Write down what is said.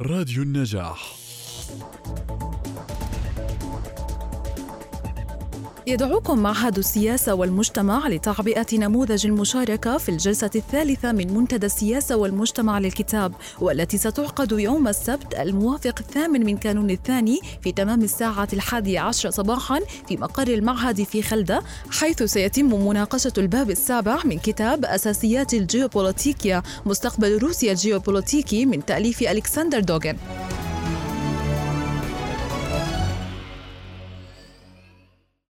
راديو النجاح. يدعوكم معهد السياسة والمجتمع لتعبئة نموذج المشاركة في الجلسة الثالثة من منتدى السياسة والمجتمع للكتاب والتي ستعقد يوم السبت الموافق الثامن من كانون الثاني في تمام الساعة الحادية عشر صباحا في مقر المعهد في خلدة حيث سيتم مناقشة الباب السابع من كتاب أساسيات الجيوبوليتيكيا مستقبل روسيا الجيوبوليتيكي من تأليف ألكسندر دوغن.